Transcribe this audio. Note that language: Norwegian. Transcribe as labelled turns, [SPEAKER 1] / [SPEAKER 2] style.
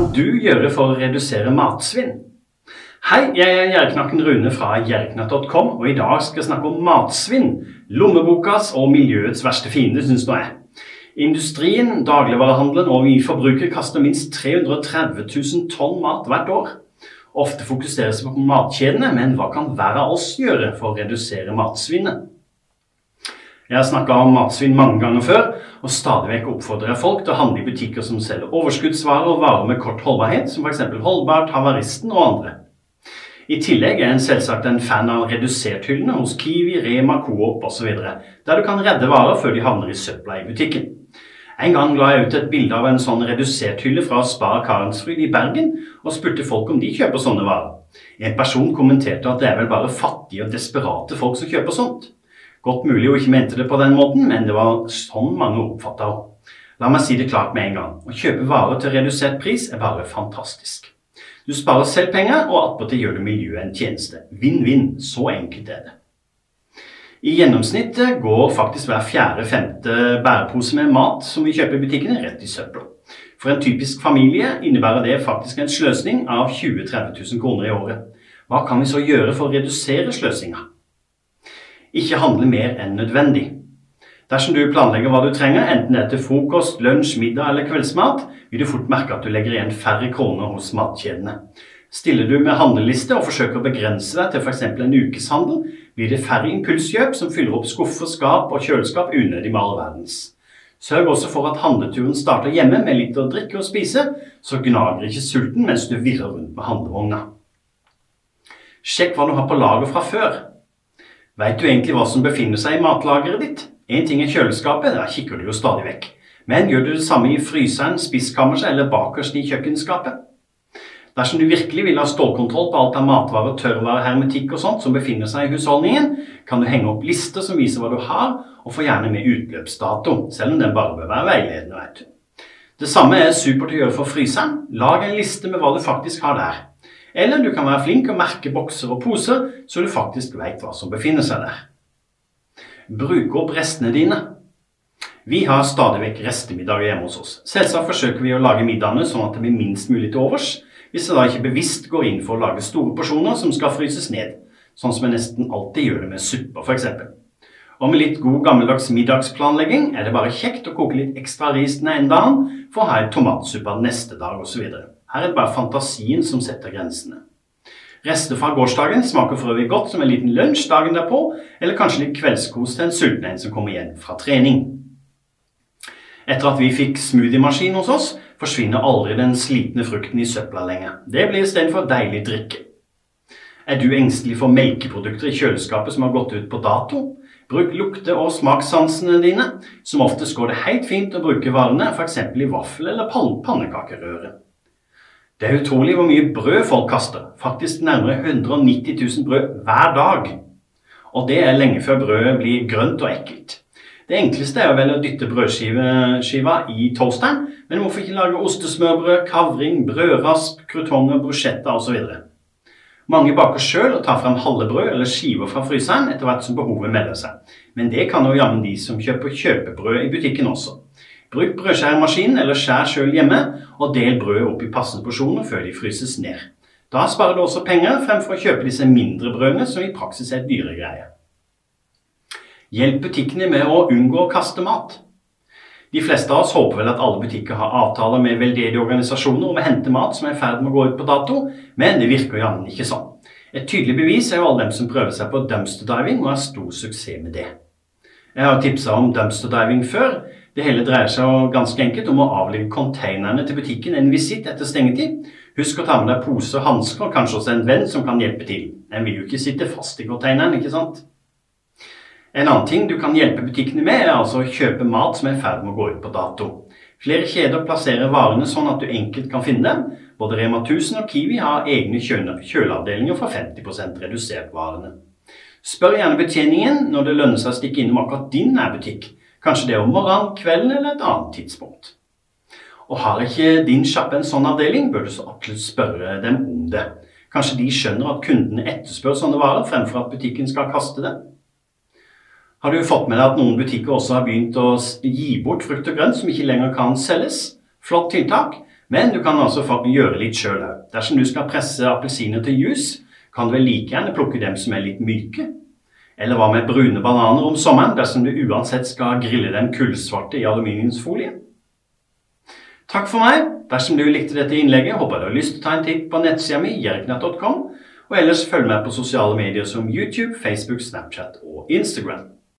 [SPEAKER 1] kan du gjøre for å redusere matsvinn? Hei, jeg er Gjerdknakken Rune fra gjerdknatt.com, og i dag skal jeg snakke om matsvinn. Lommebokas og miljøets verste fiende, syns nå jeg. Industrien, dagligvarehandelen og vi forbrukere kaster minst 330 000 tonn mat hvert år. Ofte fokuseres det på matkjedene, men hva kan hver av oss gjøre for å redusere matsvinnet? Jeg har snakka om matsvinn mange ganger før, og stadig vekk oppfordrer jeg folk til å handle i butikker som selger overskuddsvarer og varer med kort holdbarhet, som f.eks. Holdbart, Havaristen og andre. I tillegg er en selvsagt en fan av redusert-hyllene hos Kiwi, Rema, Coop osv., der du kan redde varer før de havner i søpla i butikken. En gang la jeg ut et bilde av en sånn redusert-hylle fra Spar Karensfryd i Bergen, og spurte folk om de kjøper sånne varer. En person kommenterte at det er vel bare fattige og desperate folk som kjøper sånt. Godt mulig hun ikke mente det på den måten, men det var sånn mange oppfatta henne. La meg si det klart med en gang. Å kjøpe varer til redusert pris er bare fantastisk. Du sparer selv penger, og attpåtil gjør du miljøet en tjeneste. Vinn-vinn. Så enkelt er det. I gjennomsnittet går faktisk hver fjerde-femte bærepose med mat som vi kjøper i butikkene, rett i søpla. For en typisk familie innebærer det faktisk en sløsning av 20 000-30 000 kroner i året. Hva kan vi så gjøre for å redusere sløsinga? Ikke handle mer enn nødvendig. Dersom du planlegger hva du trenger, enten det er til frokost, lunsj, middag eller kveldsmat, vil du fort merke at du legger igjen færre kroner hos matkjedene. Stiller du med handleliste og forsøker å begrense deg til f.eks. en ukeshandel, blir det færre impulskjøp som fyller opp skuffer, skap og kjøleskap unødig med all verdens. Sørg også for at handleturen starter hjemme med litt å drikke og spise, så gnager ikke sulten mens du virrer rundt med handlevogna. Sjekk hva du har på lager fra før. Veit du egentlig hva som befinner seg i matlageret ditt? En ting er kjøleskapet, der kikker du jo stadig vekk. Men gjør du det samme i fryseren, spiskammerset eller bakerst i kjøkkenskapet? Dersom du virkelig vil ha stålkontroll på alt av matvarer, tørrvarer, hermetikk og sånt som befinner seg i husholdningen, kan du henge opp lister som viser hva du har, og få gjerne med utløpsdato, selv om den bare bør være veiledende. veit du. Det samme er supert å gjøre for fryseren. Lag en liste med hva du faktisk har der. Eller du kan være flink og merke bokser og poser, så du faktisk vet hva som befinner seg der. Bruk opp restene dine. Vi har stadig vekk restemiddager hjemme hos oss. Selvsagt forsøker vi å lage middagene sånn at det blir minst mulig til overs, hvis jeg da ikke bevisst går inn for å lage store porsjoner som skal fryses ned, sånn som jeg nesten alltid gjør det med supper f.eks. Og med litt god gammeldags middagsplanlegging er det bare kjekt å koke litt ekstra ris den ene dagen for å ha en tomatsuppe neste dag osv. Her er det bare fantasien som setter grensene. Rester fra gårsdagen smaker for øvrig godt som en liten lunsj dagen derpå, eller kanskje litt kveldskos til en sulten en som kommer igjen fra trening. Etter at vi fikk smoothiemaskin hos oss, forsvinner aldri den slitne frukten i søpla lenger. Det blir istedenfor deilig drikke. Er du engstelig for melkeprodukter i kjøleskapet som har gått ut på dato? Bruk lukte- og smakssansene dine. Som oftest går det helt fint å bruke varene f.eks. i vaffel- eller pannekakerøre. Det er utrolig hvor mye brød folk kaster. Faktisk nærmere 190 000 brød hver dag. Og det er lenge før brødet blir grønt og ekkelt. Det enkleste er vel å dytte brødskiva i toasteren, men hvorfor ikke lage ostesmørbrød, kavring, brødrasp, krutonger, bruschetta osv.? Mange baker sjøl og tar frem halve brød eller skiver fra fryseren etter hvert som behovet melder seg. Men det kan jo jammen de som kjøper kjøpebrød i butikken også. Bruk brødskjæremaskinen eller skjær sjøl hjemme, og del brødet opp i passende porsjoner før de fryses ned. Da sparer du også penger fremfor å kjøpe disse mindre brødene, som i praksis er dyre greier. Hjelp butikkene med å unngå å kaste mat. De fleste av oss håper vel at alle butikker har avtaler med veldedige organisasjoner om å hente mat som er i ferd med å gå ut på dato, men det virker jammen ikke sånn. Et tydelig bevis er jo alle dem som prøver seg på dumpster diving og har stor suksess med det. Jeg har tipsa om dumpster diving før, det hele dreier seg ganske enkelt om å avlegge containerne til butikken en visitt etter stengetid. Husk å ta med deg pose og hansker, og kanskje også en venn som kan hjelpe til. En vil jo ikke sitte fast i containeren, ikke sant? En annen ting du kan hjelpe butikkene med, er altså å kjøpe mat som er i ferd med å gå ut på dato. Flere kjeder plasserer varene sånn at du enkelt kan finne dem. Både Rema 1000 og Kiwi har egne kjøleavdelinger for 50% redusert varene. Spør gjerne betjeningen når det lønner seg å stikke innom akkurat din nærbutikk. Kanskje det er om morgenen, kvelden eller et annet tidspunkt. Og har ikke din sjappe en sånn avdeling, bør du så absolutt spørre dem om det. Kanskje de skjønner at kundene etterspør sånne varer fremfor at butikken skal kaste det. Har du fått med deg at noen butikker også har begynt å gi bort frukt og grønt som ikke lenger kan selges? Flott tiltak. Men du kan altså gjøre litt sjøl òg. Dersom du skal presse appelsiner til juice, kan du vel like gjerne plukke dem som er litt myke. Eller hva med brune bananer om sommeren, dersom du uansett skal grille dem kullsvarte i aluminiumsfolie? Takk for meg. Dersom du likte dette innlegget, håper jeg du har lyst til å ta en titt på nettsida mi, jerknett.com, og ellers følg med på sosiale medier som YouTube, Facebook, Snapchat og Instagram.